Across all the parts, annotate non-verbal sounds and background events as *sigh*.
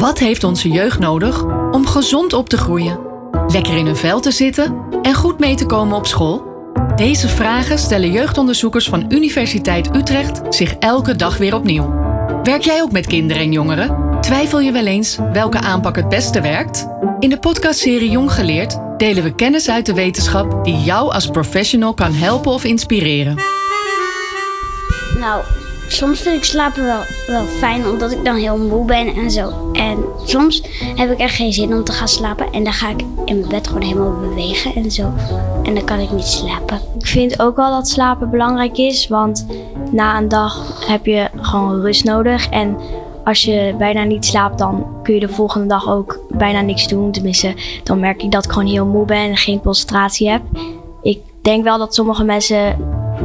Wat heeft onze jeugd nodig om gezond op te groeien? Lekker in hun vel te zitten en goed mee te komen op school? Deze vragen stellen jeugdonderzoekers van Universiteit Utrecht zich elke dag weer opnieuw. Werk jij ook met kinderen en jongeren? Twijfel je wel eens welke aanpak het beste werkt? In de podcastserie Jong Geleerd delen we kennis uit de wetenschap die jou als professional kan helpen of inspireren. Nou, soms vind ik slapen wel, fijn, omdat ik dan heel moe ben en zo. En soms heb ik echt geen zin om te gaan slapen. En dan ga ik in mijn bed gewoon helemaal bewegen en zo. En dan kan ik niet slapen. Ik vind ook wel dat slapen belangrijk is, want na een dag heb je gewoon rust nodig. En als je bijna niet slaapt, dan kun je de volgende dag ook bijna niks doen. Tenminste, dan merk ik dat ik gewoon heel moe ben en geen concentratie heb. Ik denk wel dat sommige mensen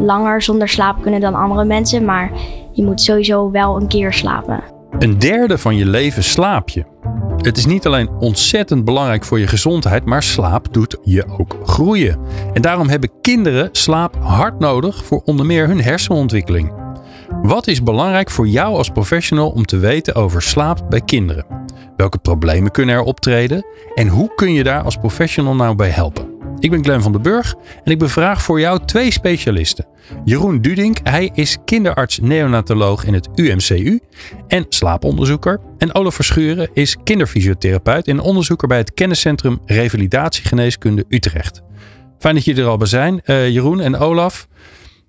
langer zonder slaap kunnen dan andere mensen, maar je moet sowieso wel een keer slapen. Een derde van je leven slaap je. Het is niet alleen ontzettend belangrijk voor je gezondheid, maar slaap doet je ook groeien. En daarom hebben kinderen slaap hard nodig voor onder meer hun hersenontwikkeling. Wat is belangrijk voor jou als professional om te weten over slaap bij kinderen? Welke problemen kunnen er optreden? En hoe kun je daar als professional nou bij helpen? Ik ben Glenn van den Burg en ik bevraag voor jou twee specialisten. Jeroen Dudink, hij is kinderarts-neonatoloog in het UMCU en slaaponderzoeker. En Olaf Verschuren is kinderfysiotherapeut en onderzoeker bij het kenniscentrum Revalidatiegeneeskunde Utrecht. Fijn dat jullie er al bij zijn, uh, Jeroen en Olaf.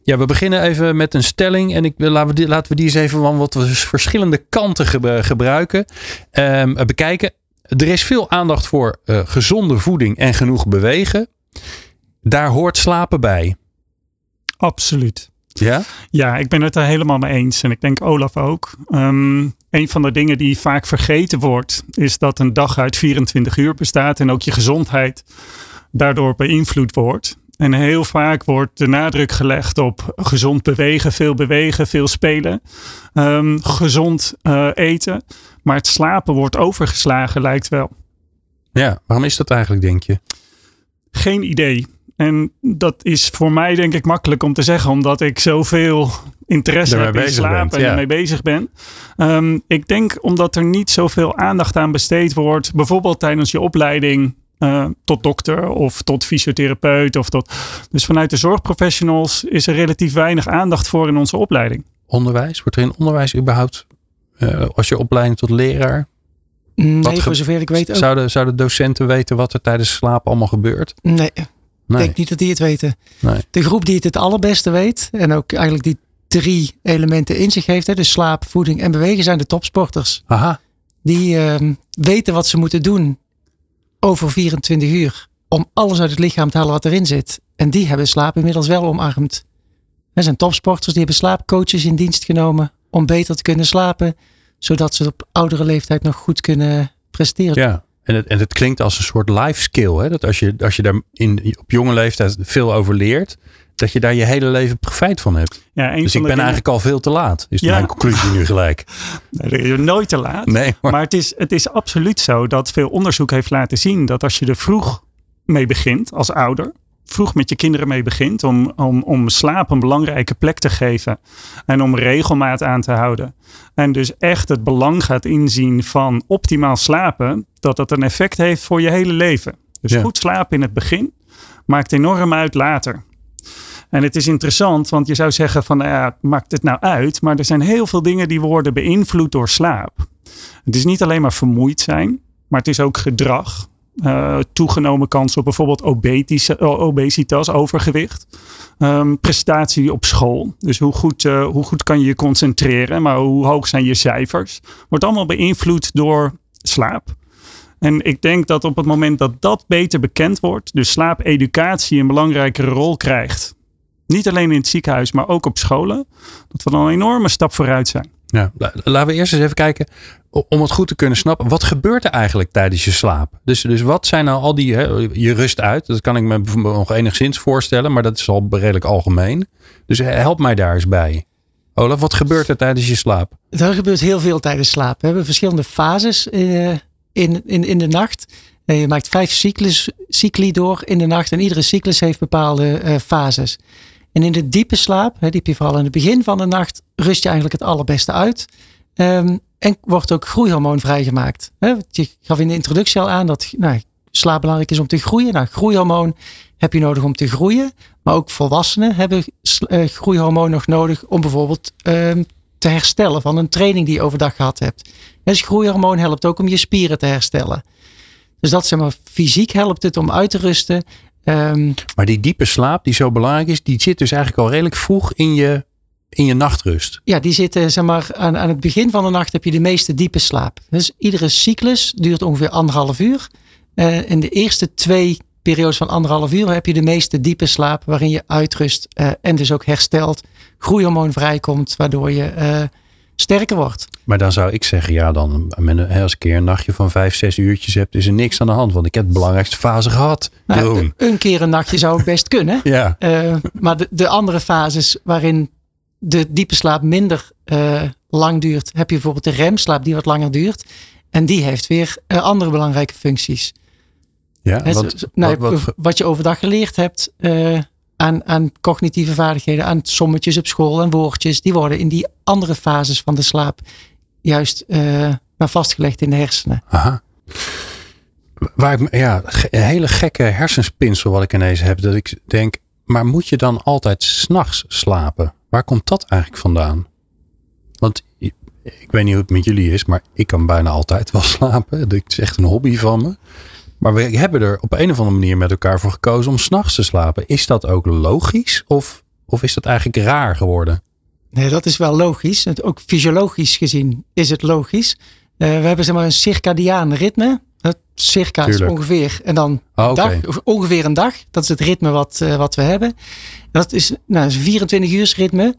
Ja, we beginnen even met een stelling. En ik, laten, we die, laten we die eens even van wat verschillende kanten gebruiken. Um, bekijken. Er is veel aandacht voor uh, gezonde voeding en genoeg bewegen. Daar hoort slapen bij. Absoluut. Ja? Ja, ik ben het daar helemaal mee eens. En ik denk Olaf ook. Um, een van de dingen die vaak vergeten wordt, is dat een dag uit 24 uur bestaat. En ook je gezondheid daardoor beïnvloed wordt. En heel vaak wordt de nadruk gelegd op gezond bewegen, veel bewegen, veel spelen, um, gezond uh, eten. Maar het slapen wordt overgeslagen, lijkt wel. Ja, waarom is dat eigenlijk, denk je? Geen idee. En dat is voor mij denk ik makkelijk om te zeggen, omdat ik zoveel interesse heb in slaap en ermee bezig ben. Um, ik denk omdat er niet zoveel aandacht aan besteed wordt, bijvoorbeeld tijdens je opleiding uh, tot dokter of tot fysiotherapeut. Of tot... Dus vanuit de zorgprofessionals is er relatief weinig aandacht voor in onze opleiding. Onderwijs? Wordt er in onderwijs überhaupt, uh, als je opleiding tot leraar? Nee, voor zover ik weet ook. Zouden, zouden docenten weten wat er tijdens slaap allemaal gebeurt? Nee, ik denk niet dat die het weten. Nee. De groep die het het allerbeste weet en ook eigenlijk die drie elementen in zich heeft, hè, dus slaap, voeding en bewegen, zijn de topsporters. Aha. Die uh, weten wat ze moeten doen over 24 uur om alles uit het lichaam te halen wat erin zit. En die hebben slaap inmiddels wel omarmd. Er zijn topsporters die hebben slaapcoaches in dienst genomen om beter te kunnen slapen, zodat ze op oudere leeftijd nog goed kunnen presteren. Ja, en het, en het klinkt als een soort life skill. Hè? Dat als je, als je daar in, op jonge leeftijd veel over leert, dat je daar je hele leven profijt van hebt. Ja, dus ik ben eigenlijk al veel te laat. Is ja. mijn conclusie nu gelijk. *laughs* Nee, je nooit te laat. Nee, maar, maar het, is, het is absoluut zo dat veel onderzoek heeft laten zien dat als je er vroeg mee begint als ouder, vroeg met je kinderen mee begint om, om, om slaap een belangrijke plek te geven en om regelmaat aan te houden. En dus echt het belang gaat inzien van optimaal slapen, dat dat een effect heeft voor je hele leven. Dus ja. goed slapen in het begin maakt enorm uit later. En het is interessant, want je zou zeggen van nou ja, maakt het nou uit? Maar er zijn heel veel dingen die worden beïnvloed door slaap. Het is niet alleen maar vermoeid zijn, maar het is ook gedrag. Uh, toegenomen kans op bijvoorbeeld obesitas, overgewicht. Um, prestatie op school. Dus hoe goed, uh, hoe goed kan je je concentreren, maar hoe hoog zijn je cijfers? Wordt allemaal beïnvloed door slaap. En ik denk dat op het moment dat dat beter bekend wordt, dus slaapeducatie een belangrijkere rol krijgt, niet alleen in het ziekenhuis, maar ook op scholen. Dat we dan een enorme stap vooruit zijn. Ja, laten we eerst eens even kijken, om het goed te kunnen snappen, wat gebeurt er eigenlijk tijdens je slaap? Dus, dus wat zijn nou al die, hè, je rust uit, dat kan ik me nog enigszins voorstellen, maar dat is al redelijk algemeen. Dus help mij daar eens bij. Olaf, wat gebeurt er tijdens je slaap? Er gebeurt heel veel tijdens slaap. We hebben verschillende fases uh, in, in, in de nacht. Uh, je maakt vijf cyclus, cycli door in de nacht en iedere cyclus heeft bepaalde uh, fases. En in de diepe slaap, hè, die heb je vooral in het begin van de nacht, rust je eigenlijk het allerbeste uit. Um, en wordt ook groeihormoon vrijgemaakt. Je gaf in de introductie al aan dat nou, slaap belangrijk is om te groeien. Nou, groeihormoon heb je nodig om te groeien. Maar ook volwassenen hebben uh, groeihormoon nog nodig om bijvoorbeeld uh, te herstellen van een training die je overdag gehad hebt. Dus groeihormoon helpt ook om je spieren te herstellen. Dus dat zeg maar, fysiek helpt het om uit te rusten. Um, maar die diepe slaap die zo belangrijk is, die zit dus eigenlijk al redelijk vroeg in je, in je nachtrust. Ja, die zitten zeg maar aan, aan het begin van de nacht heb je de meeste diepe slaap. Dus iedere cyclus duurt ongeveer anderhalf uur. Uh, in de eerste twee periodes van anderhalf uur heb je de meeste diepe slaap waarin je uitrust uh, en dus ook herstelt, groeihormoon vrijkomt, waardoor je uh, sterker wordt. Maar dan zou ik zeggen, ja, dan als ik een keer een nachtje van vijf, zes uurtjes heb, is er niks aan de hand. Want ik heb de belangrijkste fase gehad. Nou, een keer een nachtje zou best kunnen. *laughs* ja. Maar de, de, andere fases waarin de diepe slaap minder uh, lang duurt, heb je bijvoorbeeld de remslaap die wat langer duurt. En die heeft weer uh, andere belangrijke functies. Ja, wat, nou, wat, wat, wat, je overdag geleerd hebt aan, aan cognitieve vaardigheden, aan sommetjes op school en woordjes, die worden in die andere fases van de slaap juist maar vastgelegd in de hersenen. Aha. Waar ik, ja, een hele gekke hersenspinsel wat ik ineens heb. Dat ik denk, maar moet je dan altijd s'nachts slapen? Waar komt dat eigenlijk vandaan? Want ik weet niet hoe het met jullie is, maar ik kan bijna altijd wel *laughs* slapen. Dat is echt een hobby van me. Maar we hebben er op een of andere manier met elkaar voor gekozen om s'nachts te slapen. Is dat ook logisch of, of is dat eigenlijk raar geworden? Nee, dat is wel logisch. Ook fysiologisch gezien is het logisch. Uh, we hebben zeg maar een circadiaan ritme. Circa Tuurlijk. is ongeveer en dan okay. dag, ongeveer een dag. Dat is het ritme wat, uh, wat we hebben. Dat is nou, een 24 uur ritme.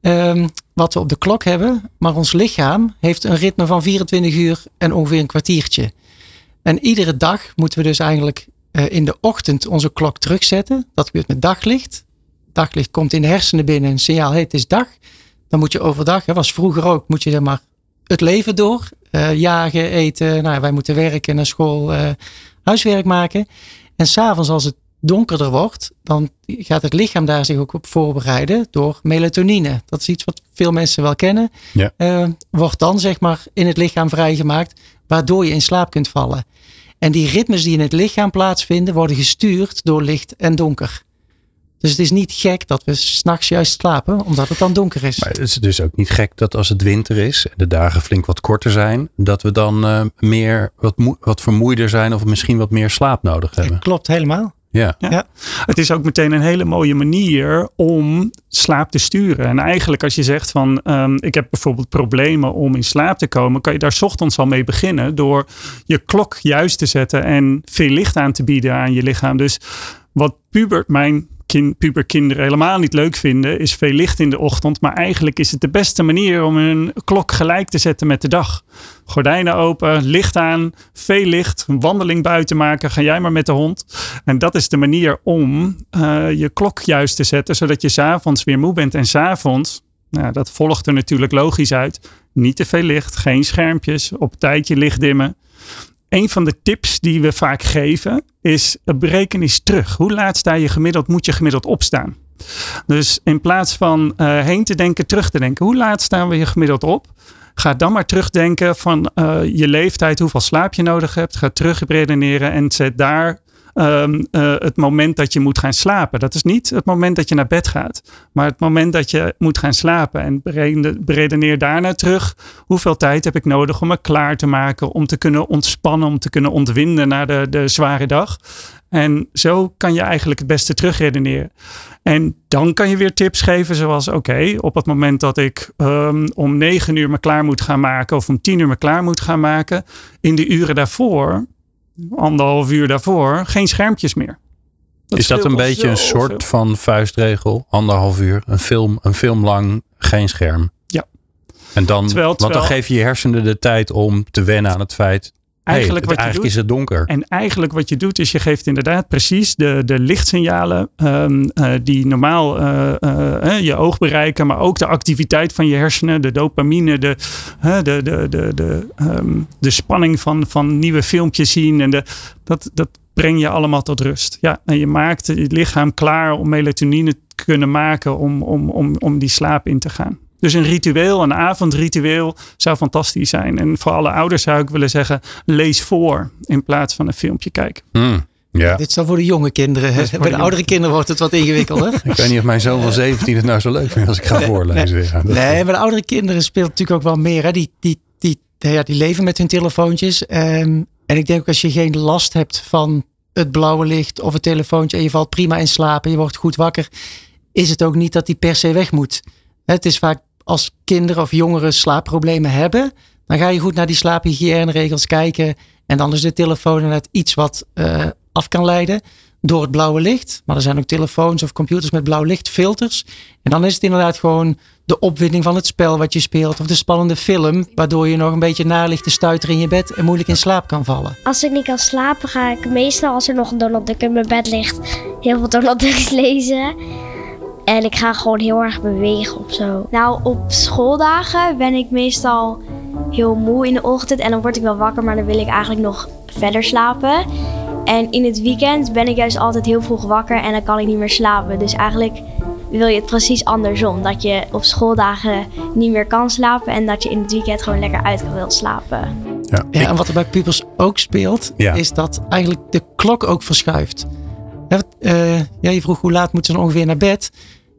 Um, wat we op de klok hebben. Maar ons lichaam heeft een ritme van 24 uur en ongeveer een kwartiertje. En iedere dag moeten we dus eigenlijk uh, in de ochtend onze klok terugzetten. Dat gebeurt met daglicht. Daglicht komt in de hersenen binnen een signaal, hey, het is dag. Dan moet je overdag, hè, was vroeger ook, moet je zeg maar het leven door. Uh, jagen, eten, nou, wij moeten werken, naar school, uh, huiswerk maken. En s'avonds als het donkerder wordt, dan gaat het lichaam daar zich ook op voorbereiden door melatonine. Dat is iets wat veel mensen wel kennen. Ja. Uh, wordt dan zeg maar in het lichaam vrijgemaakt, waardoor je in slaap kunt vallen. En die ritmes die in het lichaam plaatsvinden, worden gestuurd door licht en donker. Dus het is niet gek dat we s'nachts juist slapen, omdat het dan donker is. Maar het is dus ook niet gek dat als het winter is en de dagen flink wat korter zijn, dat we dan uh, meer wat, wat vermoeider zijn of misschien wat meer slaap nodig hebben. Ja, klopt, helemaal. Ja. ja. Het is ook meteen een hele mooie manier om slaap te sturen. En eigenlijk als je zegt van um, ik heb bijvoorbeeld problemen om in slaap te komen, kan je daar ochtends al mee beginnen door je klok juist te zetten en veel licht aan te bieden aan je lichaam. Dus wat pubert mijn kind, puberkinderen helemaal niet leuk vinden, is veel licht in de ochtend. Maar eigenlijk is het de beste manier om een klok gelijk te zetten met de dag. Gordijnen open, licht aan, veel licht, een wandeling buiten maken. Ga jij maar met de hond. En dat is de manier om uh, je klok juist te zetten, zodat je s'avonds weer moe bent. En s'avonds, nou, dat volgt er natuurlijk logisch uit. Niet te veel licht, geen schermpjes, op tijd je licht dimmen een van de tips die we vaak geven is bereken eens terug. Hoe laat sta je gemiddeld, moet je gemiddeld opstaan? Dus in plaats van uh, heen te denken, terug te denken. Hoe laat staan we je gemiddeld op? Ga dan maar terugdenken van uh, je leeftijd, hoeveel slaap je nodig hebt. Ga terug redeneren en zet daar um, uh, het moment dat je moet gaan slapen. Dat is niet het moment dat je naar bed gaat, maar het moment dat je moet gaan slapen. En beredeneer daarna terug. Hoeveel tijd heb ik nodig om me klaar te maken, om te kunnen ontspannen, om te kunnen ontwinden na de, de zware dag. En zo kan je eigenlijk het beste terugredeneren. En dan kan je weer tips geven, zoals: oké, op het moment dat ik um, om negen uur me klaar moet gaan maken, of om tien uur me klaar moet gaan maken, in de uren daarvoor anderhalf uur daarvoor geen schermpjes meer. Dat is dat een beetje een soort van vuistregel? Anderhalf uur, een film, een film lang, geen scherm. Ja. En dan, terwijl, terwijl, want dan geef je je hersenen de tijd om te wennen aan het feit. Eigenlijk, hey, wat eigenlijk je doet, is het donker. En eigenlijk wat je doet, is je geeft inderdaad precies de, de lichtsignalen um, uh, die normaal uh, uh, je oog bereiken, maar ook de activiteit van je hersenen, de dopamine, de, de, de, de, de, um, de spanning van, van nieuwe filmpjes zien. En de, dat, dat breng je allemaal tot rust. Ja, en je maakt je lichaam klaar om melatonine te kunnen maken om, om, om, om die slaap in te gaan. Dus een ritueel, een avondritueel zou fantastisch zijn. En voor alle ouders zou ik willen zeggen, lees voor in plaats van een filmpje kijken. Hmm, ja. Dit is dan voor de jonge kinderen. Bij de de oudere kinderen wordt het wat ingewikkelder. *laughs* Ik weet niet of mijn zoon van 17 het nou zo leuk vindt als ik ga voorlezen. Ja, dat- Nee, maar de oudere kinderen speelt natuurlijk ook wel meer. Hè? Die, die, die, ja, die leven met hun telefoontjes. Ehm, en ik denk ook als je geen last hebt van het blauwe licht of het telefoontje en je valt prima in slaap en je wordt goed wakker, is het ook niet dat die per se weg moet. Het is vaak als kinderen of jongeren slaapproblemen hebben, dan ga je goed naar die slaaphygiëneregels kijken. En dan is de telefoon net iets wat eh, af kan leiden door het blauwe licht. Maar er zijn ook telefoons of computers met blauw lichtfilters. En dan is het inderdaad gewoon de opwinding van het spel wat je speelt. Of de spannende film, waardoor je nog een beetje naar ligt te stuiteren in je bed en moeilijk in slaap kan vallen. Als ik niet kan slapen, ga ik meestal als er nog een Donald Duck in mijn bed ligt, heel veel Donald Ducks *laughs* lezen. En ik ga gewoon heel erg bewegen of zo. Nou, op schooldagen ben ik meestal heel moe in de ochtend en dan word ik wel wakker, maar dan wil ik eigenlijk nog verder slapen. En in het weekend ben ik juist altijd heel vroeg wakker en dan kan ik niet meer slapen. Dus eigenlijk wil je het precies andersom. Dat je op schooldagen niet meer kan slapen en dat je in het weekend gewoon lekker uit wil slapen. Ja. Ja, en wat er bij pubers ook speelt, Ja. is dat eigenlijk de klok ook verschuift. Wat, eh, ja, je vroeg hoe laat moeten ze dan ongeveer naar bed.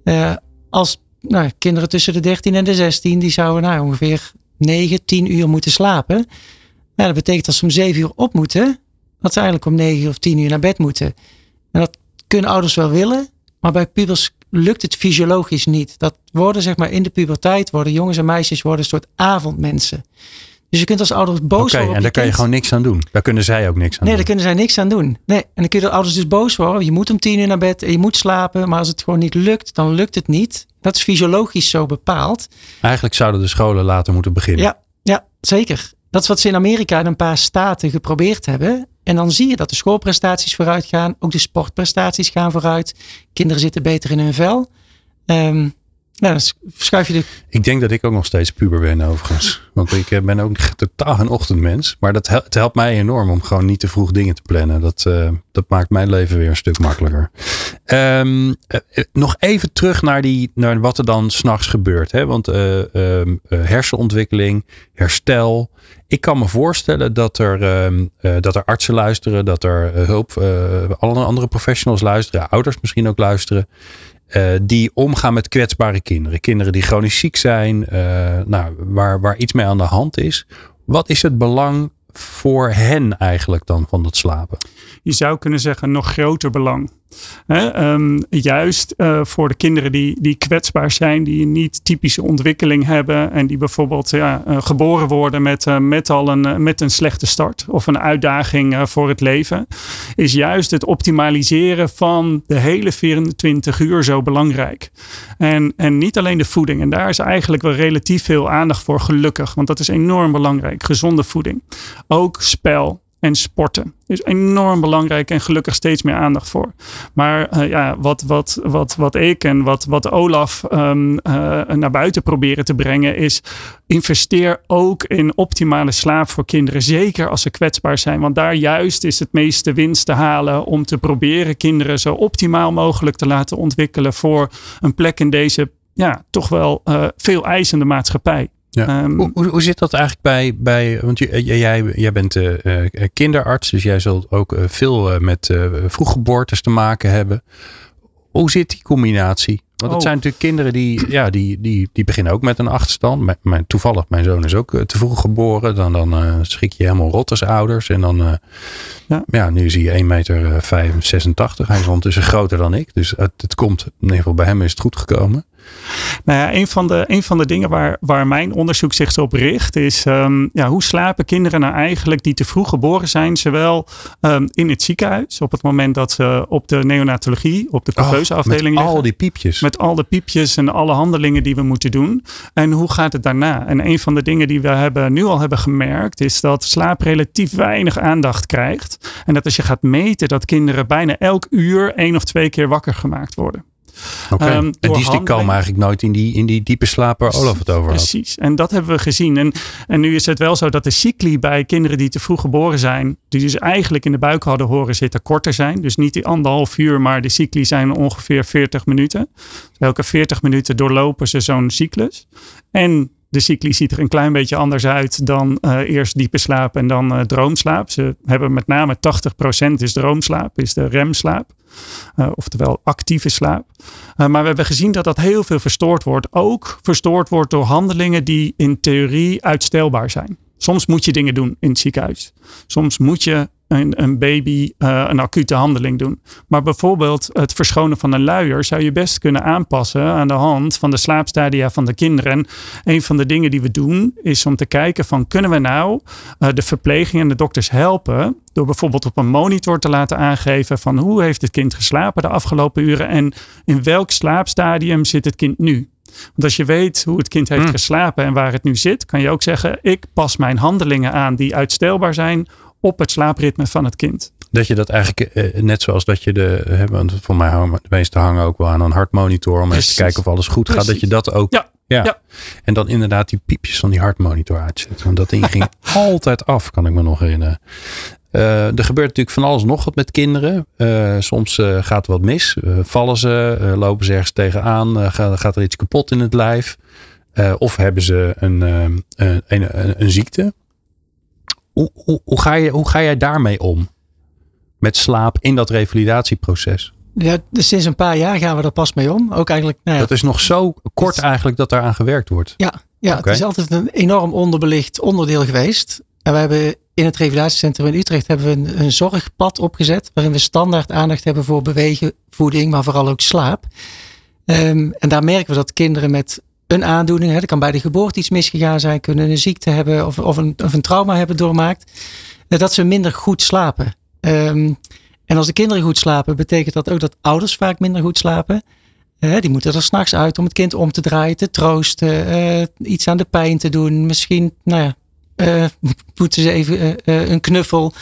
Eh, als nou, kinderen tussen de 13 en de 16, die zouden nou, ongeveer 9, 10 uur moeten slapen. Nou, dat betekent dat ze om 7 uur op moeten, dat ze eigenlijk om 9 of 10 uur naar bed moeten. En dat kunnen ouders wel willen, maar bij pubers lukt het fysiologisch niet. Dat worden zeg maar in de puberteit, worden jongens en meisjes worden een soort avondmensen. Dus je kunt als ouders boos Oké, worden. op en daar kan je gewoon niks aan doen. Daar kunnen zij ook niks aan Nee, doen. daar kunnen zij niks aan doen. Nee. En dan kun je de ouders dus boos worden. Je moet om tien uur naar bed en je moet slapen. Maar als het gewoon niet lukt, dan lukt het niet. Dat is fysiologisch zo bepaald. Eigenlijk zouden de scholen later moeten beginnen. Ja, ja, zeker. Dat is wat ze in Amerika in een paar staten geprobeerd hebben. En dan zie je dat de schoolprestaties vooruit gaan. Ook de sportprestaties gaan vooruit. Kinderen zitten beter in hun vel. Ehm, nou, dan schuif je de Ik denk dat ik ook nog steeds puber ben overigens. Want ik eh, ben ook totaal geen ochtendmens. Maar dat hel- het helpt mij enorm om gewoon niet te vroeg dingen te plannen. Dat, eh, dat maakt mijn leven weer een stuk makkelijker. Ehm, eh, nog even terug naar, die, naar wat er dan s'nachts gebeurt. Hè? Want eh, ehm, eh, hersenontwikkeling, herstel. Ik kan me voorstellen dat er, ehm, eh, dat er artsen luisteren. Dat er hulp, alle andere professionals luisteren. Ouders misschien ook luisteren. Eh, die omgaan met kwetsbare kinderen. Kinderen die chronisch ziek zijn, eh, nou, waar, waar iets mee aan de hand is. Wat is het belang voor hen eigenlijk dan van dat slapen? je zou kunnen zeggen, nog groter belang. Ehm, juist eh, voor de kinderen die, die kwetsbaar zijn, die niet typische ontwikkeling hebben en die bijvoorbeeld ja, eh, geboren worden met, eh, met al een, met een slechte start of een uitdaging voor het leven, is juist het optimaliseren van de hele 24 uur zo belangrijk. En, en niet alleen de voeding. En daar is eigenlijk wel relatief veel aandacht voor, gelukkig, want dat is enorm belangrijk. Gezonde voeding. Ook spel en sporten is enorm belangrijk en gelukkig steeds meer aandacht voor. Maar eh, ja, wat, wat, wat, wat ik en wat, wat Olaf ehm, eh, naar buiten proberen te brengen is investeer ook in optimale slaap voor kinderen. Zeker als ze kwetsbaar zijn. Want daar juist is het meeste winst te halen om te proberen kinderen zo optimaal mogelijk te laten ontwikkelen voor een plek in deze ja, toch wel eh, veel eisende maatschappij. Ja. Ehm, Hoe, hoe, hoe zit dat eigenlijk bij, bij want je- jij, jij bent eh, eh, kinderarts, dus jij zult ook eh, veel eh, met eh, vroeggeboortes te maken hebben. Hoe zit die combinatie? Want het Oh. zijn natuurlijk kinderen die, ja, die, die, die beginnen ook met een achterstand. Mijn, mijn, toevallig, mijn zoon is ook eh, te vroeg geboren. Dan, dan eh, schrik je helemaal rot als ouders. En dan, eh, Ja. ja. nu is hij 1 meter eh, 86. Hij is ondertussen groter dan ik. Dus het, het komt, in ieder geval bij hem is het goed gekomen. Nou ja, een van de, een van de dingen waar, waar mijn onderzoek zich op richt, is ehm, ja, hoe slapen kinderen nou eigenlijk die te vroeg geboren zijn, zowel ehm, in het ziekenhuis, op het moment dat ze op de neonatologie, op de couveuse afdeling Oh, met al die piepjes. Met al de piepjes en alle handelingen die we moeten doen. En hoe gaat het daarna? En een van de dingen die we hebben, nu al hebben gemerkt, is dat slaap relatief weinig aandacht krijgt. En dat als je gaat meten, dat kinderen bijna elk uur één of twee keer wakker gemaakt worden. Ehm, en die, die handeling. komen eigenlijk nooit in die, in die diepe slaap waar Olaf het over had. Precies, en dat hebben we gezien. En, en nu is het wel zo dat de cycli bij kinderen die te vroeg geboren zijn, die dus eigenlijk in de buik hadden horen zitten, korter zijn. Dus niet die anderhalf uur, maar de cycli zijn ongeveer 40 minuten. Dus elke 40 minuten doorlopen ze zo'n cyclus. En de cycli ziet er een klein beetje anders uit dan eh, eerst diepe slaap en dan eh, droomslaap. Ze hebben met name 80% is droomslaap, is de remslaap. Eh, oftewel actieve slaap. Maar we hebben gezien dat dat heel veel verstoord wordt. Ook verstoord wordt door handelingen die in theorie uitstelbaar zijn. Soms moet je dingen doen in het ziekenhuis. Soms moet je een, een baby uh, een acute handeling doen. Maar bijvoorbeeld het verschonen van een luier zou je best kunnen aanpassen aan de hand van de slaapstadia van de kinderen. En een van de dingen die we doen is om te kijken van kunnen we nou uh, de verpleging en de dokters helpen door bijvoorbeeld op een monitor te laten aangeven van hoe heeft het kind geslapen de afgelopen uren en in welk slaapstadium zit het kind nu. Want als je weet hoe het kind heeft Hmm. geslapen en waar het nu zit, kan je ook zeggen: ik pas mijn handelingen aan die uitstelbaar zijn op het slaapritme van het kind. Dat je dat eigenlijk eh, net zoals dat je de, hè, want voor mij hangen de meeste hangen ook wel aan een hartmonitor om Precies. te kijken of alles goed gaat. Dat je dat ook. Ja, ja. En dan inderdaad die piepjes van die hartmonitor uitzetten. Want dat ding ging *laughs* altijd af, kan ik me nog herinneren. Eh, er gebeurt natuurlijk van alles nog wat met kinderen. Eh, soms gaat er wat mis. Vallen ze, lopen ze ergens tegenaan, gaat, gaat er iets kapot in het lijf. Of hebben ze een, een, een, een ziekte. Hoe, hoe, hoe, ga je, hoe ga jij daarmee om? Met slaap in dat revalidatieproces. Ja, dus sinds een paar jaar gaan we er pas mee om. Ook eigenlijk, nou ja, Dat is nog zo kort Het- eigenlijk dat daaraan gewerkt wordt. ja, ja het is altijd een enorm onderbelicht onderdeel geweest. En we hebben in het revalidatiecentrum in Utrecht hebben we een, een zorgpad opgezet. Waarin we standaard aandacht hebben voor bewegen, voeding, maar vooral ook slaap. Ehm, en daar merken we dat kinderen met een aandoening, hè, kan bij de geboorte iets misgegaan zijn, kunnen een ziekte hebben of, of, een, of een trauma hebben doormaakt, eh, dat ze minder goed slapen. Ehm, en als de kinderen goed slapen, betekent dat ook dat ouders vaak minder goed slapen. Eh, die moeten er s'nachts uit om het kind om te draaien, te troosten, eh, iets aan de pijn te doen. Misschien, nou ja, *laughs* moeten ze even een knuffel.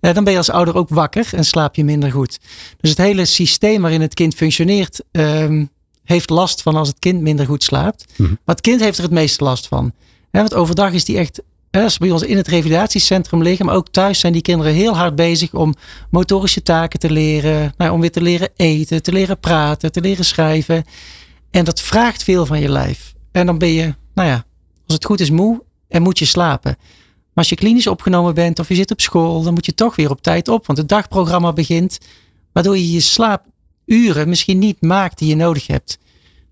Dan ben je als ouder ook wakker en slaap je minder goed. Dus het hele systeem waarin het kind functioneert, ehm, heeft last van als het kind minder goed slaapt. Mhm. Maar het kind heeft er het meeste last van. Hè, want overdag is die echt, hè, bij ons in het revalidatiecentrum liggen, maar ook thuis zijn die kinderen heel hard bezig om motorische taken te leren. Nou, ja, om weer te leren eten, te leren praten, te leren schrijven. En dat vraagt veel van je lijf. En dan ben je, nou ja, als het goed is moe en moet je slapen. Maar als je klinisch opgenomen bent of je zit op school, dan moet je toch weer op tijd op. Want het dagprogramma begint, waardoor je je slaapuren misschien niet maakt die je nodig hebt.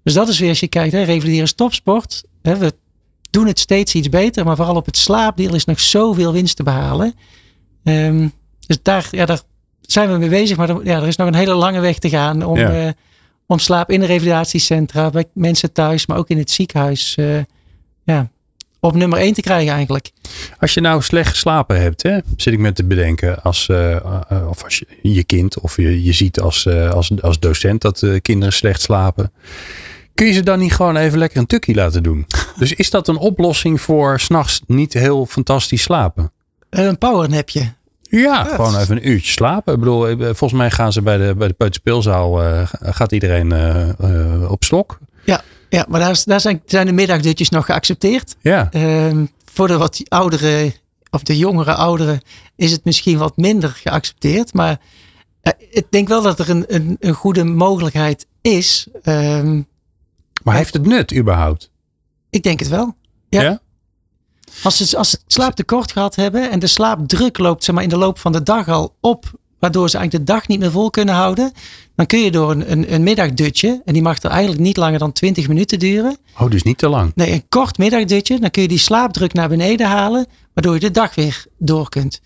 Dus dat is weer als je kijkt, hè, revalideren is topsport. Hè, we doen het steeds iets beter, maar vooral op het slaapdeel is nog zoveel winst te behalen. Ehm, dus daar, ja, daar zijn we mee bezig, maar er, ja, er is nog een hele lange weg te gaan om, Ja. eh, om slaap in de revalidatiecentra, bij mensen thuis, maar ook in het ziekenhuis, eh, ja, op nummer 1 te krijgen eigenlijk. Als je nou slecht geslapen hebt, hè, zit ik me te bedenken, als, eh, eh, of als je, je kind of je, je ziet als, eh, als, als docent dat kinderen slecht slapen. Kun je ze dan niet gewoon even lekker een tukkie laten doen? *laughs* Dus is dat een oplossing voor s'nachts niet heel fantastisch slapen? Een powernapje. Ja, gewoon even een uurtje slapen. Ik bedoel, volgens mij gaan ze bij de, bij de peuterspeelzaal, gaat iedereen op slok. Ja, maar daar, zijn, zijn de middagdutjes nog geaccepteerd. Ja, Ehm, voor de wat oudere of de jongere ouderen is het misschien wat minder geaccepteerd. Maar eh, ik denk wel dat er een, een, een goede mogelijkheid is. Ehm, maar heeft het nut überhaupt? ik denk het wel. Ja. Als ze, als ze slaaptekort gehad hebben en de slaapdruk loopt zeg maar, in de loop van de dag al op, waardoor ze eigenlijk de dag niet meer vol kunnen houden, dan kun je door een, een, een middagdutje, en die mag er eigenlijk niet langer dan 20 minuten duren, Oh, dus niet te lang. Nee, een kort middagdutje. Dan kun je die slaapdruk naar beneden halen. Waardoor je de dag weer door kunt.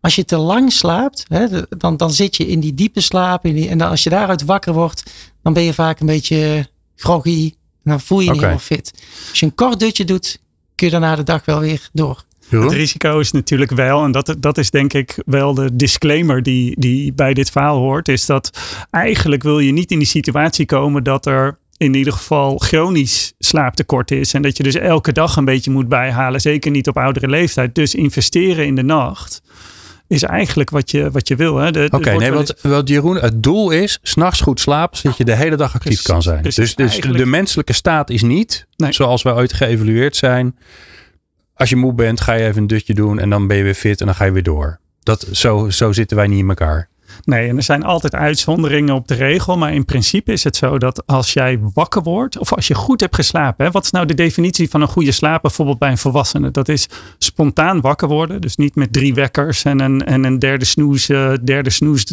Als je te lang slaapt, hè, dan, dan zit je in die diepe slaap. In die, en dan als je daaruit wakker wordt, dan ben je vaak een beetje groggy. En dan voel je je niet helemaal fit. Als je een kort dutje doet, kun je daarna de dag wel weer door. Het risico is natuurlijk wel, en dat, dat is denk ik wel de disclaimer die, die bij dit verhaal hoort, is dat eigenlijk wil je niet in die situatie komen dat er in ieder geval chronisch slaaptekort is. En dat je dus elke dag een beetje moet bijhalen, zeker niet op oudere leeftijd. Dus investeren in de nacht is eigenlijk wat je, wat je wil. Oké, nee, want, Jeroen, het doel is s'nachts goed slapen, zodat je de hele dag actief kan zijn. dus dus Eigenlijk- de menselijke staat is niet, Nee. zoals wij ooit geëvalueerd zijn. Als je moe bent, ga je even een dutje doen en dan ben je weer fit en dan ga je weer door. Dat, zo, zo zitten wij niet in elkaar. Nee, en er zijn altijd uitzonderingen op de regel. Maar in principe is het zo dat als jij wakker wordt, of als je goed hebt geslapen. Hè, wat is nou de definitie van een goede slaap, bijvoorbeeld bij een volwassene? Dat is spontaan wakker worden. Dus niet met drie wekkers en een, en een derde snoes, eh, derde snoes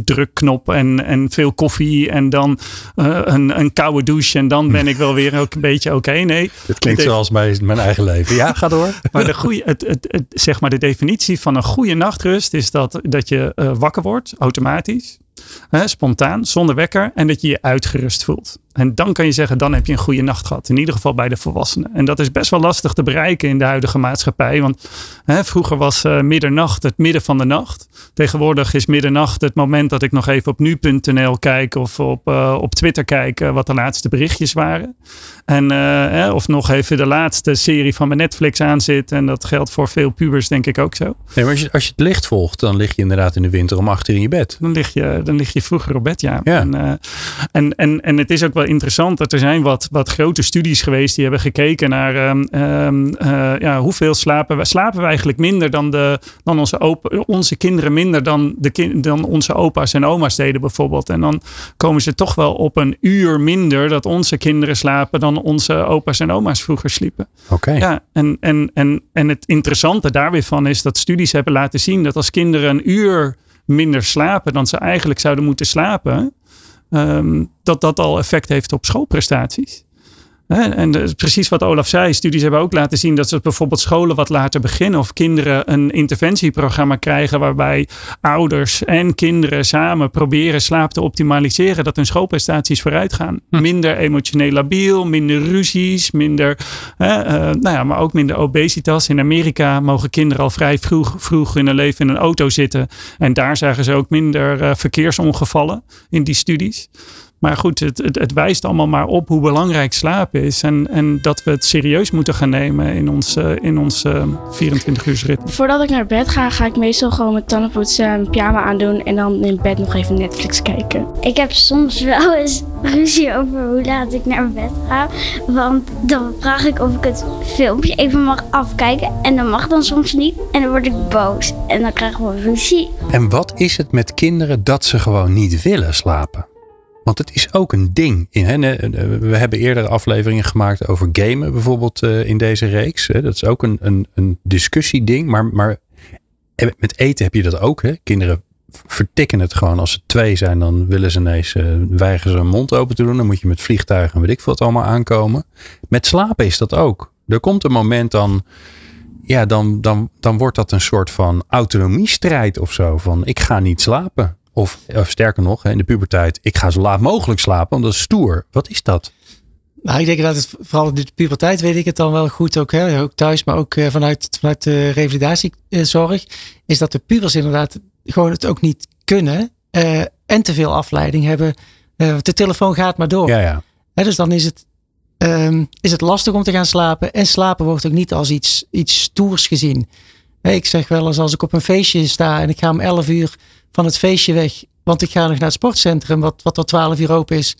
indrukknop en, en veel koffie. En dan eh, een, een koude douche. En dan ben ik wel weer ook een beetje oké. Nee, Het klinkt De- zoals mijn, mijn eigen leven. Ja, ga door. *laughs* maar de, goede, het, het, het- zeg maar de definitie van een goede nachtrust is dat, dat je eh, wakker wordt, automatisch, hè, spontaan, zonder wekker, en dat je je uitgerust voelt. En dan kan je zeggen, dan heb je een goede nacht gehad. In ieder geval bij de volwassenen. En dat is best wel lastig te bereiken in de huidige maatschappij. Want hè, vroeger was eh, middernacht het midden van de nacht. Tegenwoordig is middernacht het moment dat ik nog even op nu.nl kijk of op, eh, op Twitter kijk eh, wat de laatste berichtjes waren. En, hè, of nog even de laatste serie van mijn Netflix aanzit. En dat geldt voor veel pubers denk ik ook zo. Nee, maar als je, als je het licht volgt, dan lig je inderdaad in de winter om acht uur in je bed. Dan lig je, dan lig je vroeger op bed, ja. Ja. En, en, en, en het is ook wel interessant dat er zijn wat, wat grote studies geweest die hebben gekeken naar ehm, ehm, eh, ja, hoeveel slapen we. Slapen we eigenlijk minder dan, de, dan onze, opa, onze kinderen minder dan, de dan onze opa's en oma's deden bijvoorbeeld. En dan komen ze toch wel op een uur minder dat onze kinderen slapen dan onze opa's en oma's vroeger sliepen. Oké. Ja, en, en, en, en het interessante daar weer van is dat studies hebben laten zien dat als kinderen een uur minder slapen dan ze eigenlijk zouden moeten slapen, ehm, dat dat al effect heeft op schoolprestaties. En is precies wat Olaf zei. Studies hebben ook laten zien dat ze bijvoorbeeld scholen wat later beginnen. Of kinderen een interventieprogramma krijgen waarbij ouders en kinderen samen proberen slaap te optimaliseren. Dat hun schoolprestaties vooruit gaan. Minder emotioneel labiel, minder ruzies, minder, eh, nou ja, maar ook minder obesitas. In Amerika mogen kinderen al vrij vroeg, vroeg in hun leven in een auto zitten. En daar zagen ze ook minder eh, verkeersongevallen in die studies. Maar goed, het, het, het wijst allemaal maar op hoe belangrijk slaap is. En, en dat we het serieus moeten gaan nemen in ons, eh, in ons eh, 24 uur ritme. Voordat ik naar bed ga, ga ik meestal gewoon mijn tanden poetsen en mijn pyjama aandoen. En dan in bed nog even Netflix kijken. Ik heb soms wel eens ruzie over hoe laat ik naar bed ga. Want dan vraag ik of ik het filmpje even mag afkijken. En dat mag dan soms niet. En dan word ik boos. En dan krijgen we ruzie. En wat is het met kinderen dat ze gewoon niet willen slapen? Want het is ook een ding. Ne- we hebben eerder afleveringen gemaakt over gamen, bijvoorbeeld eh, in deze reeks. Dat is ook een, een, een discussieding. Maar, maar met eten heb je dat ook. Hè. Kinderen vertikken het gewoon. Als ze twee zijn, dan willen ze ineens, eh, weigeren ze hun mond open te doen. Dan moet je met vliegtuigen en weet ik veel wat allemaal aankomen. Met slapen is dat ook. Er komt een moment dan ja, dan, dan, dan wordt dat een soort van autonomiestrijd of zo. Van ik ga niet slapen. Of, of sterker nog, in de puberteit, ik ga zo laat mogelijk slapen, want dat is stoer. Wat is dat? Nou, ik denk dat het vooral in de puberteit weet ik het dan wel goed ook, hè, ook thuis, maar ook eh, vanuit, vanuit de revalidatiezorg, is dat de pubers inderdaad gewoon het ook niet kunnen eh, en te veel afleiding hebben. Eh, de telefoon gaat maar door. Ja, ja. Hè, dus dan is het, ehm, is het lastig om te gaan slapen. En slapen wordt ook niet als iets, iets stoers gezien. Hè, ik zeg wel eens als ik op een feestje sta en ik ga om 11 uur van het feestje weg, want ik ga nog naar het sportcentrum, wat, wat tot 12 uur open is.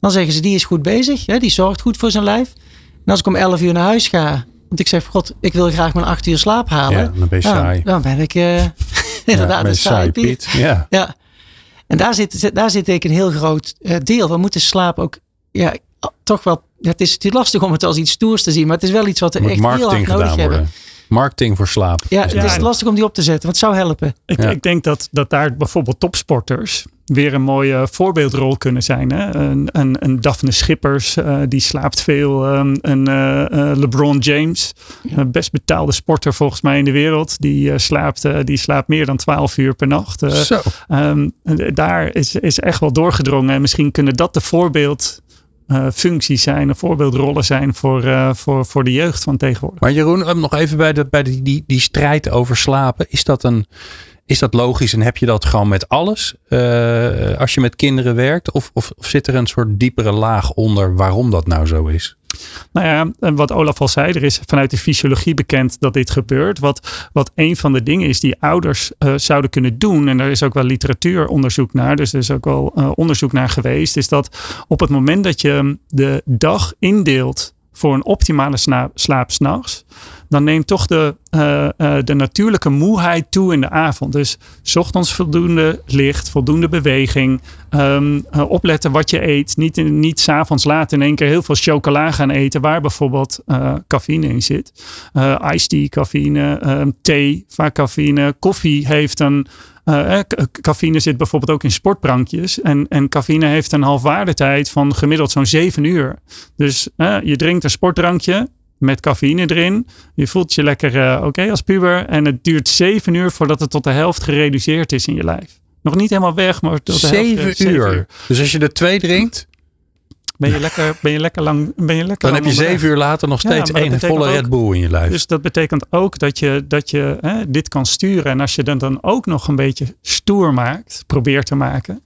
Dan zeggen ze, die is goed bezig. Hè, die zorgt goed voor zijn lijf. En als ik om 11 uur naar huis ga, want ik zeg, god, ik wil graag mijn 8 uur slaap halen. Ja, dan ben je Ja, saai. Dan ben ik eh, *laughs* Ja, inderdaad ben een saai Piet. Ja. Ja. En daar zit, daar zit ik een heel groot eh, deel. We moeten slaap ook, ja, toch wel. Het is natuurlijk lastig om het als iets stoers te zien, maar het is wel iets wat we echt heel hard nodig gedaan hebben. worden. Marketing voor slaap. Ja, is het is lastig om die op te zetten, want het zou helpen. Ik, Ja. ik denk dat, dat daar bijvoorbeeld topsporters weer een mooie voorbeeldrol kunnen zijn. Hè? Een, een, een Daphne Schippers, eh, die slaapt veel. Ehm, een eh, eh, LeBron James, een best betaalde sporter volgens mij in de wereld. Die, eh, slaapt, eh, die slaapt meer dan 12 uur per nacht. Eh, Zo. Ehm, daar is, is echt wel doorgedrongen. En misschien kunnen dat de voorbeeldfuncties zijn, of voorbeeldrollen zijn voor, eh, voor, voor de jeugd van tegenwoordig. Maar Jeroen, eh, nog even bij, de, bij de, die, die strijd over slapen. Is dat, een, is dat logisch en heb je dat gewoon met alles eh, als je met kinderen werkt? Of, of zit er een soort diepere laag onder waarom dat nou zo is? Nou ja, wat Olaf al zei, er is vanuit de fysiologie bekend dat dit gebeurt. Wat, wat een van de dingen is die ouders uh, zouden kunnen doen, en er is ook wel literatuuronderzoek naar, dus er is ook wel uh, onderzoek naar geweest, is dat op het moment dat je de dag indeelt voor een optimale slaap s'nachts, dan neemt toch de, uh, uh, de natuurlijke moeheid toe in de avond. Dus ochtends voldoende licht, voldoende beweging, um, uh, opletten wat je eet. Niet, niet s'avonds laat in één keer heel veel chocola gaan eten, waar bijvoorbeeld cafeïne in zit. iced tea, cafeïne, um, thee, vaak cafeïne. Koffie heeft een uh, cafeïne zit bijvoorbeeld ook in sportbrankjes. En, en cafeïne heeft een halfwaardetijd van gemiddeld zo'n 7 uur. Dus je drinkt een sportdrankje met cafeïne erin. Je voelt je lekker uh, oké okay als puber. En het duurt 7 uur voordat het tot de helft gereduceerd is in je lijf. Nog niet helemaal weg, maar tot de 7 helft. Uur. 7 uur. Dus als je er twee drinkt, ben je lekker, ben je lekker lang. Ben je lekker dan heb je zeven uur later nog steeds ja, één volle Red Bull in je lijf. Dus dat betekent ook dat je, dat je hè, dit kan sturen. En als je dat dan ook nog een beetje stoer maakt, probeert te maken.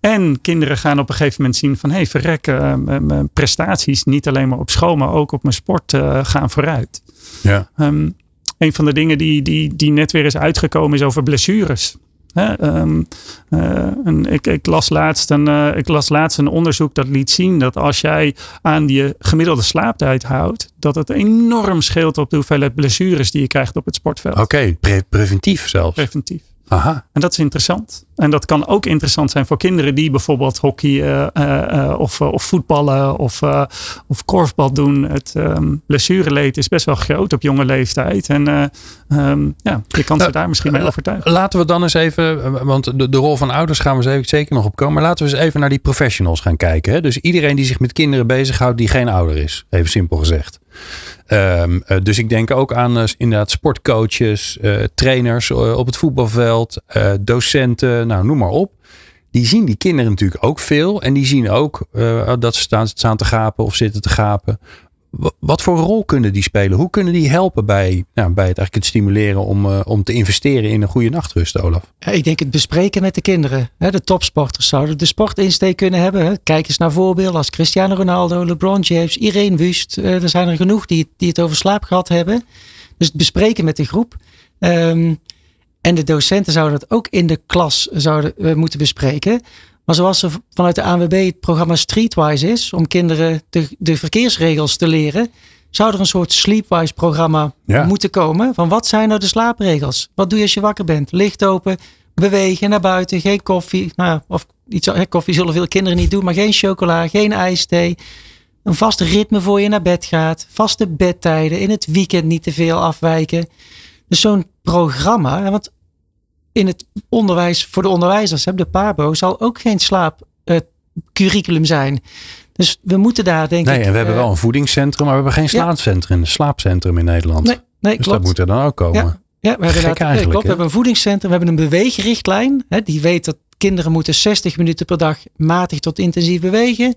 En kinderen gaan op een gegeven moment zien van hé, hey, verrek, uh, mijn prestaties, niet alleen maar op school, maar ook op mijn sport uh, gaan vooruit. Ja. Um, een van de dingen die, die, die net weer is uitgekomen is over blessures. Hè, um, uh, en ik, ik, las laatst een, uh, ik las laatst een onderzoek dat liet zien dat als jij aan die gemiddelde slaaptijd houdt, dat het enorm scheelt op de hoeveelheid blessures die je krijgt op het sportveld. Oké, okay, pre preventief zelfs. Preventief. Aha. En dat is interessant. En dat kan ook interessant zijn voor kinderen die bijvoorbeeld hockey uh, uh, of, of voetballen of, uh, of korfbal doen. Het um, blessureleed is best wel groot op jonge leeftijd. En um, ja, je kan ze daar misschien mee overtuigen. Laten we dan eens even, want de, de rol van ouders gaan we zeker nog op komen. Maar laten we eens even naar die professionals gaan kijken. Hè? Dus iedereen die zich met kinderen bezighoudt die geen ouder is. Even simpel gezegd. Um, uh, dus ik denk ook aan uh, inderdaad sportcoaches, uh, trainers op het voetbalveld, docenten, nou noem maar op. Die zien die kinderen natuurlijk ook veel. En die zien ook dat ze staan, staan te gapen of zitten te gapen. Wat voor rol kunnen die spelen? Hoe kunnen die helpen bij, nou, bij het, eigenlijk het stimuleren om, uh, om te investeren in een goede nachtrust, Olaf? Ik denk het bespreken met de kinderen. De topsporters zouden de sportinsteek kunnen hebben. Kijk eens naar voorbeelden als Cristiano Ronaldo, LeBron James, Irene Wust. Er zijn er genoeg die, die het over slaap gehad hebben. Dus het bespreken met de groep. Um, en de docenten zouden dat ook in de klas zouden, uh, moeten bespreken. Maar zoals er vanuit de ANWB het programma Streetwise is, om kinderen de, de verkeersregels te leren, zou er een soort Sleepwise programma ja. moeten komen. Van wat zijn nou de slaapregels? Wat doe je als je wakker bent? Licht open, bewegen naar buiten, geen koffie. Nou, of iets, koffie zullen veel kinderen niet doen, maar geen chocola, geen ijsthee. Een vast ritme voor je naar bed gaat. Vaste bedtijden. In het weekend niet te veel afwijken. Dus zo'n programma. Want in het onderwijs voor de onderwijzers, de PABO, zal ook geen slaapcurriculum zijn. Dus we moeten daar denk nee, ik... Nee, we hebben wel een voedingscentrum, maar we hebben geen slaapcentrum, ja. slaapcentrum in Nederland. Nee, nee dus klopt. dat moet er dan ook komen. Ja, ja we, hebben eigenlijk, klopt, we hebben een voedingscentrum, we hebben een beweegrichtlijn. Hè, die weet dat kinderen moeten 60 minuten per dag matig tot intensief bewegen.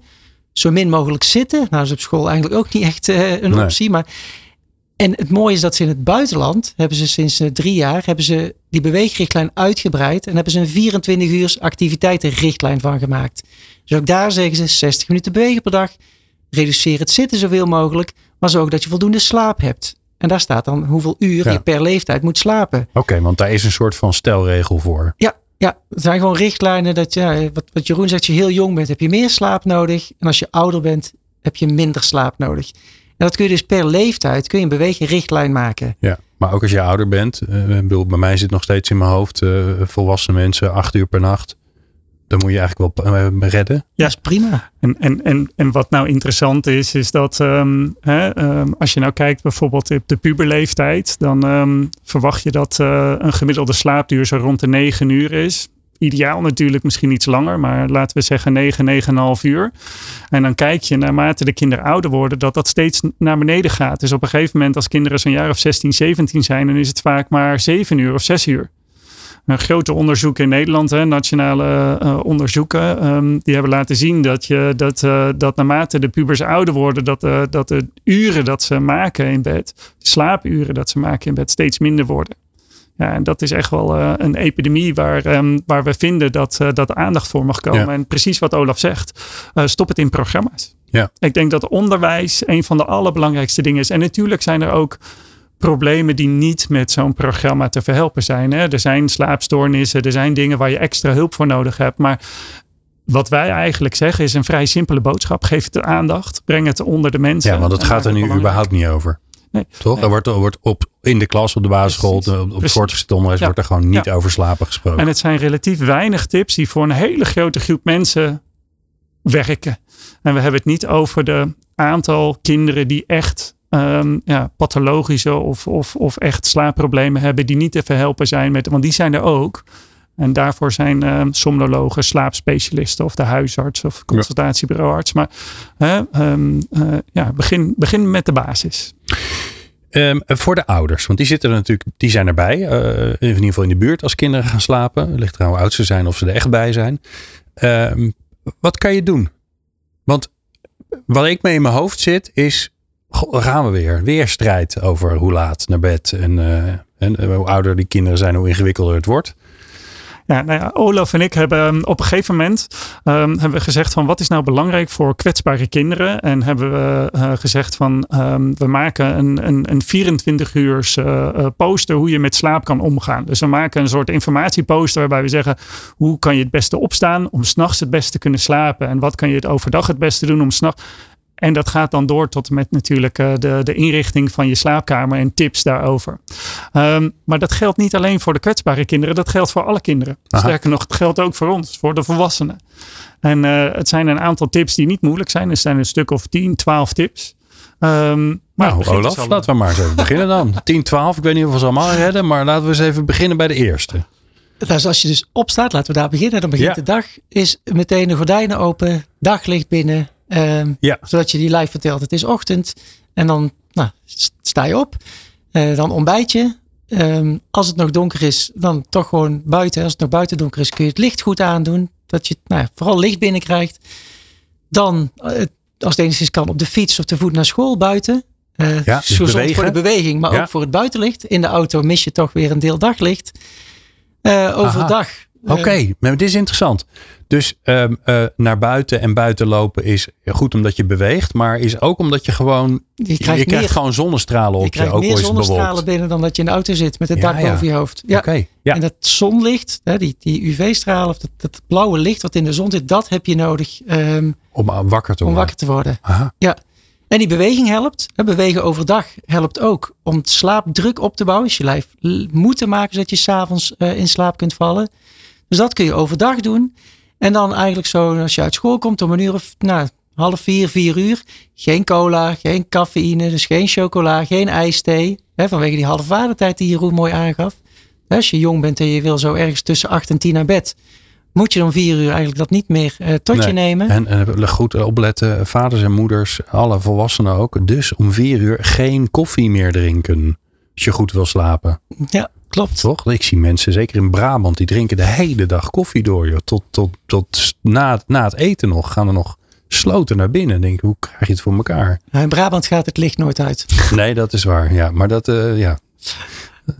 Zo min mogelijk zitten. Nou, dat is op school eigenlijk ook niet echt uh, een nee. optie. Maar en het mooie is dat ze in het buitenland hebben ze sinds drie jaar hebben ze die beweegrichtlijn uitgebreid en hebben ze een 24 uur activiteitenrichtlijn van gemaakt. Dus ook daar zeggen ze 60 minuten bewegen per dag, reduceer het zitten zoveel mogelijk, maar zorg dat je voldoende slaap hebt. En daar staat dan hoeveel uur ja. je per leeftijd moet slapen. Oké, okay, want daar is een soort van stelregel voor. Ja, ja, het zijn gewoon richtlijnen dat ja, wat, wat Jeroen zegt, als je heel jong bent, heb je meer slaap nodig. En als je ouder bent, heb je minder slaap nodig. En dat kun je dus per leeftijd, kun je een bewegingrichtlijn maken. Ja, maar ook als je ouder bent. Bedoel, bij mij zit nog steeds in mijn hoofd uh, volwassen mensen acht uur per nacht. Dan moet je eigenlijk wel uh, redden. Ja, is prima. En, en, en, en wat nou interessant is, is dat um, hè, um, als je nou kijkt bijvoorbeeld op de puberleeftijd, dan um, verwacht je dat een gemiddelde slaapduur zo rond de 9 uur is ideaal natuurlijk misschien iets langer, maar laten we zeggen 9, 9,5 uur. En dan kijk je naarmate de kinderen ouder worden, dat dat steeds naar beneden gaat. Dus op een gegeven moment, als kinderen zo'n jaar of 16, 17 zijn, dan is het vaak maar 7 uur of 6 uur. Een grote onderzoek in Nederland, hè, nationale uh, onderzoeken, um, die hebben laten zien dat, je, dat, uh, dat naarmate de pubers ouder worden, dat, uh, dat de uren dat ze maken in bed, de slaapuren dat ze maken in bed, steeds minder worden. Ja, en dat is echt wel uh, een epidemie waar, um, waar we vinden dat, uh, dat aandacht voor mag komen. Ja. En precies wat Olaf zegt, uh, stop het in programma's. Ja. Ik denk dat onderwijs een van de allerbelangrijkste dingen is. En natuurlijk zijn er ook problemen die niet met zo'n programma te verhelpen zijn. Hè? Er zijn slaapstoornissen, er zijn dingen waar je extra hulp voor nodig hebt. Maar wat wij eigenlijk zeggen is een vrij simpele boodschap. Geef het de aandacht, breng het onder de mensen. Ja, want het gaat er nu belangrijk. überhaupt niet over. Nee. Toch? Er wordt, er wordt op, in de klas, op de basisschool, Precies. op, het voortgezet onderwijs Ja. wordt er gewoon niet Ja. over slapen gesproken. En het zijn relatief weinig tips die voor een hele grote groep mensen werken. En we hebben het niet over de aantal kinderen die echt ehm, ja, pathologische of, of, of echt slaapproblemen hebben, die niet te verhelpen zijn met, want die zijn er ook. En daarvoor zijn ehm somnologen, slaapspecialisten of de huisarts of consultatiebureauarts. Maar ehm, eh, ja, begin, begin met de basis. Ehm, voor de ouders, want die zitten er natuurlijk, die zijn erbij. eh, in ieder geval in de buurt als kinderen gaan slapen. Ligt eraan hoe oud ze zijn of ze er echt bij zijn. Ehm, wat kan je doen? Want wat ik mee in mijn hoofd zit is, gaan we weer. Weer strijd over hoe laat naar bed. En, eh, eh, hoe ouder die kinderen zijn, hoe ingewikkelder het wordt. Ja, nou ja, Olaf en ik hebben um, op een gegeven moment um, hebben we gezegd van wat is nou belangrijk voor kwetsbare kinderen. En hebben we uh, gezegd van um, we maken een, een, een 24 uur uh, uh, poster hoe je met slaap kan omgaan. Dus we maken een soort informatieposter waarbij we zeggen hoe kan je het beste opstaan om s'nachts het beste te kunnen slapen. En wat kan je het overdag het beste doen om s'nachts. En dat gaat dan door tot met natuurlijk uh, de, de inrichting van je slaapkamer en tips daarover. Um, maar dat geldt niet alleen voor de kwetsbare kinderen, dat geldt voor alle kinderen. Aha. Sterker nog, het geldt ook voor ons, voor de volwassenen. En uh, het zijn een aantal tips die niet moeilijk zijn. Er zijn een stuk of 10, 12 tips. Um, nou, Olaf, dus laten we maar eens even *laughs* beginnen dan. 10, 12, ik weet niet of we ze allemaal redden, maar laten we eens even beginnen bij de eerste. Dus als je dus opstaat, laten we daar beginnen. Dan begint ja. de dag, is meteen de gordijnen open, daglicht binnen. Um, ja. Zodat je die live vertelt. Het is ochtend en dan nou, sta je op. Uh, dan ontbijt je. Um, als het nog donker is, dan toch gewoon buiten. Als het nog buiten donker is, kun je het licht goed aandoen. Dat je nou, vooral licht binnenkrijgt. Dan, uh, als het enigszins kan, op de fiets of te voet naar school buiten. Uh, ja, dus gezond voor de beweging, maar ja. ook voor het buitenlicht. In de auto mis je toch weer een deel daglicht. overdag. Oké, okay. maar dit is interessant. Dus um, uh, naar buiten en buiten lopen is goed omdat je beweegt, maar is ook omdat je gewoon. Je krijgt, je krijgt meer, gewoon zonnestralen op je. krijgt ook meer zonnestralen binnen dan dat je in de auto zit met het ja, dak boven je hoofd. Ja. Okay, ja. En dat zonlicht, hè, die, die UV-stralen, of dat, dat, blauwe licht wat in de zon zit, dat heb je nodig. Um, om wakker te om worden. wakker te worden. Aha. Ja. En die beweging helpt. Bewegen overdag helpt ook om slaapdruk op te bouwen. Dus je lijf moeten maken zodat je s'avonds uh, in slaap kunt vallen. Dus dat kun je overdag doen. En dan eigenlijk zo, als je uit school komt om een uur of nou, half vier, vier uur. Geen cola, geen cafeïne, dus geen chocola, geen ijsthee. Hè, vanwege die halfwaardetijd die Jeroen mooi aangaf. Als je jong bent en je wil zo ergens tussen acht en tien naar bed. Moet je dan vier uur eigenlijk dat niet meer uh, tot nee. je nemen. En, en goed opletten, vaders en moeders, alle volwassenen ook. Dus om vier uur geen koffie meer drinken. Als je goed wil slapen. Ja, klopt. Toch? Ik zie mensen, zeker in Brabant, die drinken de hele dag koffie door. Joh. Tot, tot, tot na, na het eten nog. Gaan er nog sloten naar binnen. Denk, hoe krijg je het voor elkaar? Nou, in Brabant gaat het licht nooit uit. *laughs* Nee, dat is waar. Ja, maar dat, uh, ja.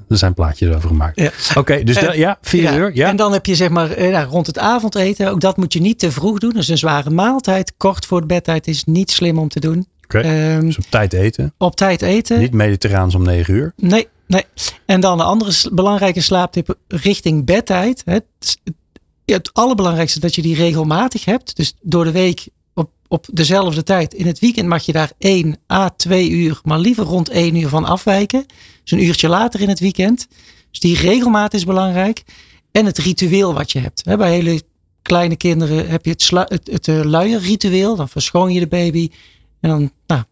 Er zijn plaatjes over gemaakt. Ja. Oké, okay, dus en, de, ja, vier ja, uur. Ja. En dan heb je zeg maar ja, rond het avondeten. Ook dat moet je niet te vroeg doen. Dus een zware maaltijd kort voor de bedtijd is niet slim om te doen. Oké, okay. um, dus op tijd eten. Op tijd eten. Niet mediterraans om negen uur. Nee, nee. En dan een andere belangrijke slaaptip richting bedtijd. Het, het allerbelangrijkste dat je die regelmatig hebt. Dus door de week op, op dezelfde tijd. In het weekend mag je daar 1 à 2 uur, maar liever rond 1 uur van afwijken. Dus een uurtje later in het weekend. Dus die regelmaat is belangrijk. En het ritueel wat je hebt. Bij hele kleine kinderen heb je het, het, het luierritueel. Dan verschoon je de baby. En dan nou,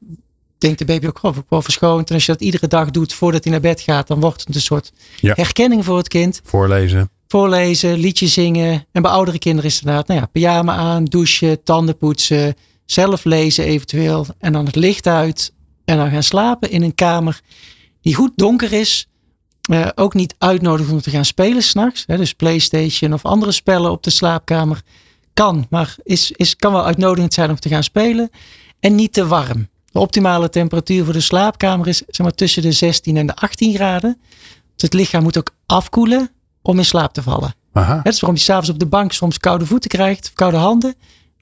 denkt de baby ook, oh, word verschoond. En als je dat iedere dag doet voordat hij naar bed gaat, dan wordt het een soort ja. herkenning voor het kind. Voorlezen. Voorlezen, liedje zingen. En bij oudere kinderen is het inderdaad, nou ja, pyjama aan, douchen, tanden poetsen, zelf lezen eventueel. En dan het licht uit. En dan gaan slapen in een kamer die goed donker is. Uh, ook niet uitnodigen om te gaan spelen s'nachts. Dus PlayStation of andere spellen op de slaapkamer. Kan, maar is, is, kan wel uitnodigend zijn om te gaan spelen. En niet te warm. De optimale temperatuur voor de slaapkamer is zeg maar, tussen de 16 en de 18 graden. Dus het lichaam moet ook afkoelen om in slaap te vallen. Aha. Dat is waarom je s'avonds op de bank soms koude voeten krijgt, of koude handen.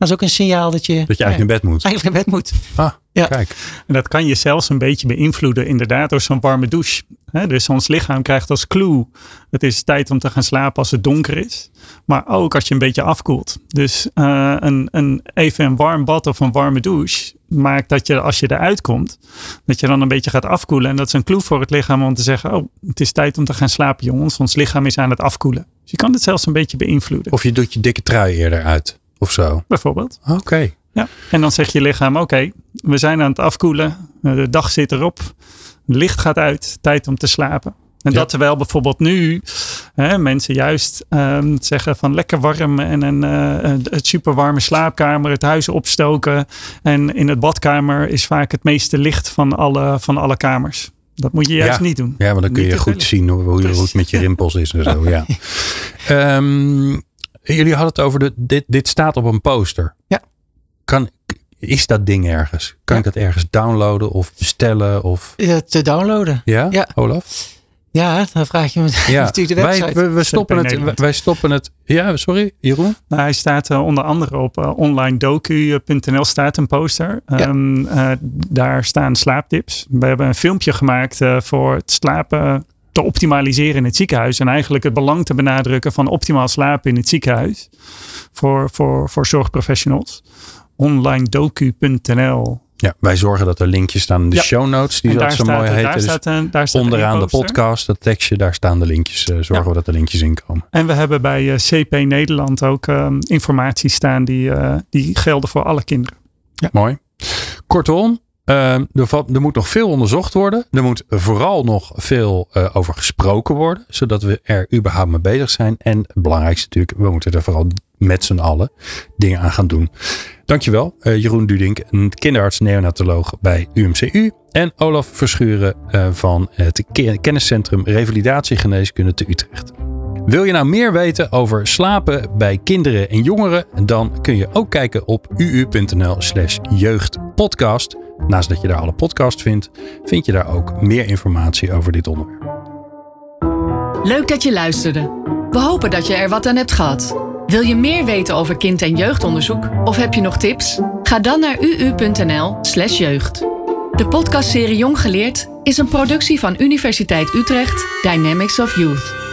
Dat is ook een signaal dat je, Dat je eigenlijk in bed moet. eigenlijk in bed moet. Ah, Ja. kijk. En dat kan je zelfs een beetje beïnvloeden, inderdaad, door zo'n warme douche. Hè, dus ons lichaam krijgt als clue: het is tijd om te gaan slapen als het donker is. Maar ook als je een beetje afkoelt. Dus eh, een, een, even een warm bad of een warme douche maakt dat je, als je eruit komt, dat je dan een beetje gaat afkoelen. En dat is een clue voor het lichaam om te zeggen: Oh, het is tijd om te gaan slapen, jongens. Ons lichaam is aan het afkoelen. Dus je kan het zelfs een beetje beïnvloeden, Of je doet je dikke trui eerder uit. Of zo. bijvoorbeeld. Oké. Ja, en dan zegt je lichaam: Oké, we zijn aan het afkoelen. Eh, De dag zit erop. Het licht gaat uit. Tijd om te slapen. En Ja. dat terwijl bijvoorbeeld nu hè, mensen juist ehm, zeggen van lekker warm en een, eh, een- het super warme slaapkamer, het huis opstoken. En in het badkamer is vaak het meeste licht van alle, van alle kamers. Dat moet je juist Ja. niet doen. Ja, want dan kun Niet je goed zien hoe, hoe, hoe het met je rimpels is en zo. Ja. *laughs* Ehm, jullie hadden het over de, dit, dit staat op een poster. Ja. Kan, is dat ding ergens? Kan ik dat ergens downloaden of bestellen? Of, Eh, Te downloaden. ja? Ja. Olaf? Ja, dan vraag je me Ja. *laughs* natuurlijk de wij, website. we, we stoppen het, Nederland. wij stoppen het. Ja, sorry, Jeroen? Nou, hij staat eh, onder andere op uh, onlinedocu.nl staat een poster. Ja. Ehm, eh, daar staan slaaptips. We hebben een filmpje gemaakt eh, voor het slapen te optimaliseren in het ziekenhuis. En eigenlijk het belang te benadrukken van optimaal slapen in het ziekenhuis. Voor, voor, voor zorgprofessionals. Onlinedocu.nl Ja, wij zorgen dat er linkjes staan in de Ja. show notes. Die dat zo mooi heten. Dus staat een, daar staat onderaan de podcast, dat tekstje, daar staan de linkjes. eh, zorgen Ja. we dat er linkjes in komen. En we hebben bij eh, CP Nederland ook ehm, informatie staan die, eh, die gelden voor alle kinderen. Mooi. Kortom, eh, er, moet nog veel onderzocht worden. Er moet vooral nog veel eh, over gesproken worden. Zodat we er überhaupt mee bezig zijn. En het belangrijkste natuurlijk, we moeten er vooral met z'n allen dingen aan gaan doen. Dankjewel, eh, Jeroen Dudink, een kinderarts neonatoloog bij UMCU. En Olaf Verschuren eh, van het Ke- kenniscentrum Revalidatiegeneeskunde te Utrecht. Wil je nou meer weten over slapen bij kinderen en jongeren? Dan kun je ook kijken op uu.nl slash jeugdpodcast. Naast dat je daar alle podcasts vindt, vind je daar ook meer informatie over dit onderwerp. Leuk dat je luisterde. We hopen dat je er wat aan hebt gehad. Wil je meer weten over kind- en jeugdonderzoek of heb je nog tips? Ga dan naar uu.nl/slash jeugd. De podcastserie Jong Geleerd is een productie van Universiteit Utrecht Dynamics of Youth.